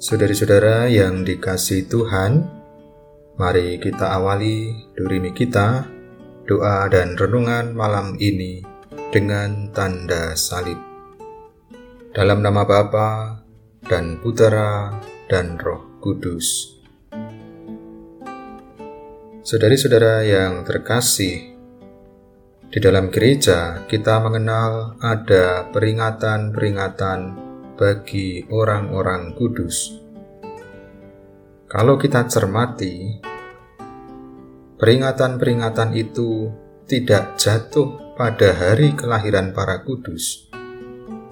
Saudari-saudara yang dikasih Tuhan, mari kita awali durimi kita, doa dan renungan malam ini dengan tanda salib. Dalam nama Bapa dan Putera dan Roh Kudus. Saudari-saudara yang terkasih, di dalam gereja kita mengenal ada peringatan-peringatan bagi orang-orang kudus. Kalau kita cermati, peringatan-peringatan itu tidak jatuh pada hari kelahiran para kudus.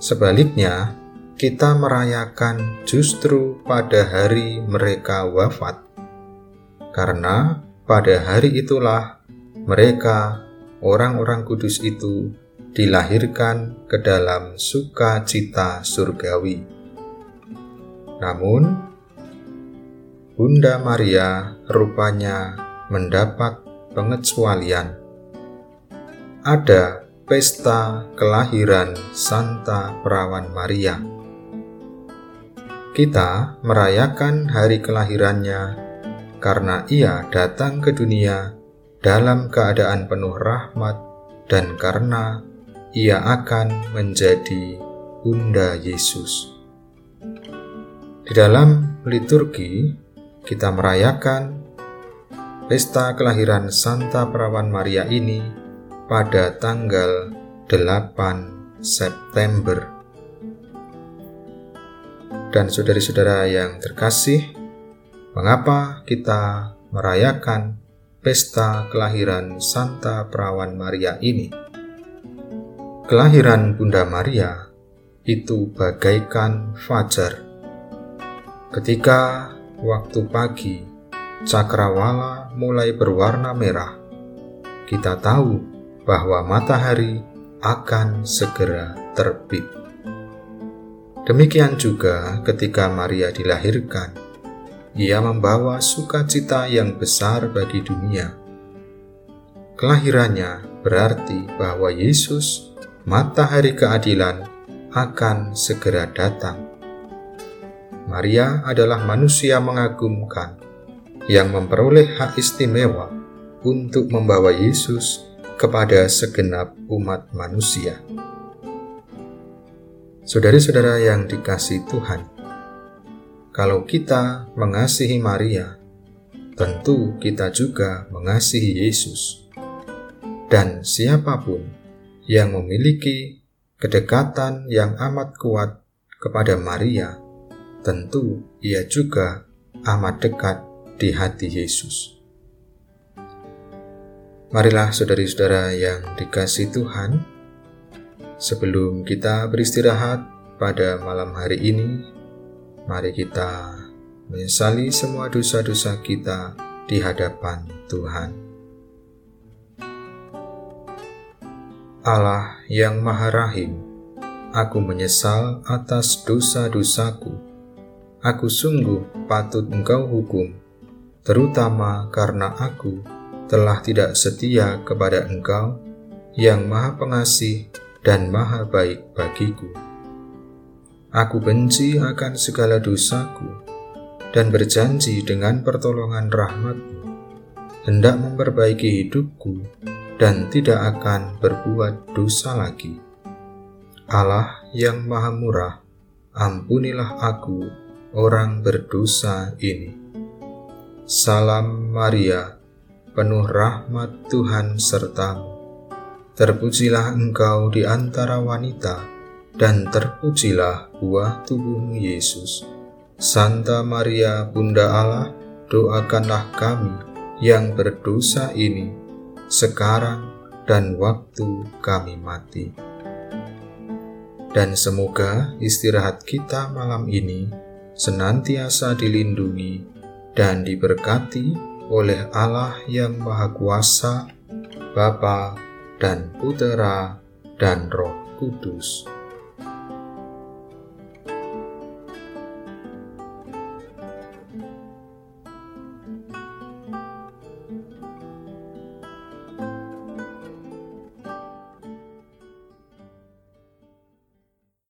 Sebaliknya, kita merayakan justru pada hari mereka wafat, karena pada hari itulah mereka, orang-orang kudus itu, dilahirkan ke dalam sukacita surgawi. Namun, Bunda Maria rupanya mendapat pengecualian. Ada pesta kelahiran Santa Perawan Maria. Kita merayakan hari kelahirannya karena ia datang ke dunia dalam keadaan penuh rahmat dan karena ia akan menjadi Bunda Yesus. Di dalam liturgi, kita merayakan pesta kelahiran Santa Perawan Maria ini pada tanggal 8 September. Dan saudari-saudara yang terkasih, mengapa kita merayakan pesta kelahiran Santa Perawan Maria ini? Kelahiran Bunda Maria itu bagaikan fajar. Ketika waktu pagi cakrawala mulai berwarna merah, kita tahu bahwa matahari akan segera terbit. Demikian juga ketika Maria dilahirkan, ia membawa sukacita yang besar bagi dunia. Kelahirannya berarti bahwa Yesus matahari keadilan akan segera datang. Maria adalah manusia mengagumkan yang memperoleh hak istimewa untuk membawa Yesus kepada segenap umat manusia. Saudari-saudara yang dikasih Tuhan, kalau kita mengasihi Maria, tentu kita juga mengasihi Yesus. Dan siapa pun yang memiliki kedekatan yang amat kuat kepada Maria, tentu ia juga amat dekat di hati Yesus. Marilah saudari-saudara yang dikasih Tuhan, sebelum kita beristirahat pada malam hari ini, mari kita menyesali semua dosa-dosa kita di hadapan Tuhan. Allah yang Maha Rahim, aku menyesal atas dosa-dosaku. Aku sungguh patut Engkau hukum, terutama karena aku telah tidak setia kepada Engkau yang Maha Pengasih dan Maha Baik bagiku. Aku benci akan segala dosaku dan berjanji dengan pertolongan rahmatmu hendak memperbaiki hidupku dan tidak akan berbuat dosa lagi. Allah yang Maha Murah, ampunilah aku, orang berdosa ini. Salam Maria, penuh rahmat Tuhan sertamu. Terpujilah engkau di antara wanita, dan terpujilah buah tubuhmu Yesus. Santa Maria, Bunda Allah, doakanlah kami yang berdosa ini sekarang dan waktu kami mati. Dan semoga istirahat kita malam ini senantiasa dilindungi dan diberkati oleh Allah yang Maha Kuasa, Bapa dan Putera dan Roh Kudus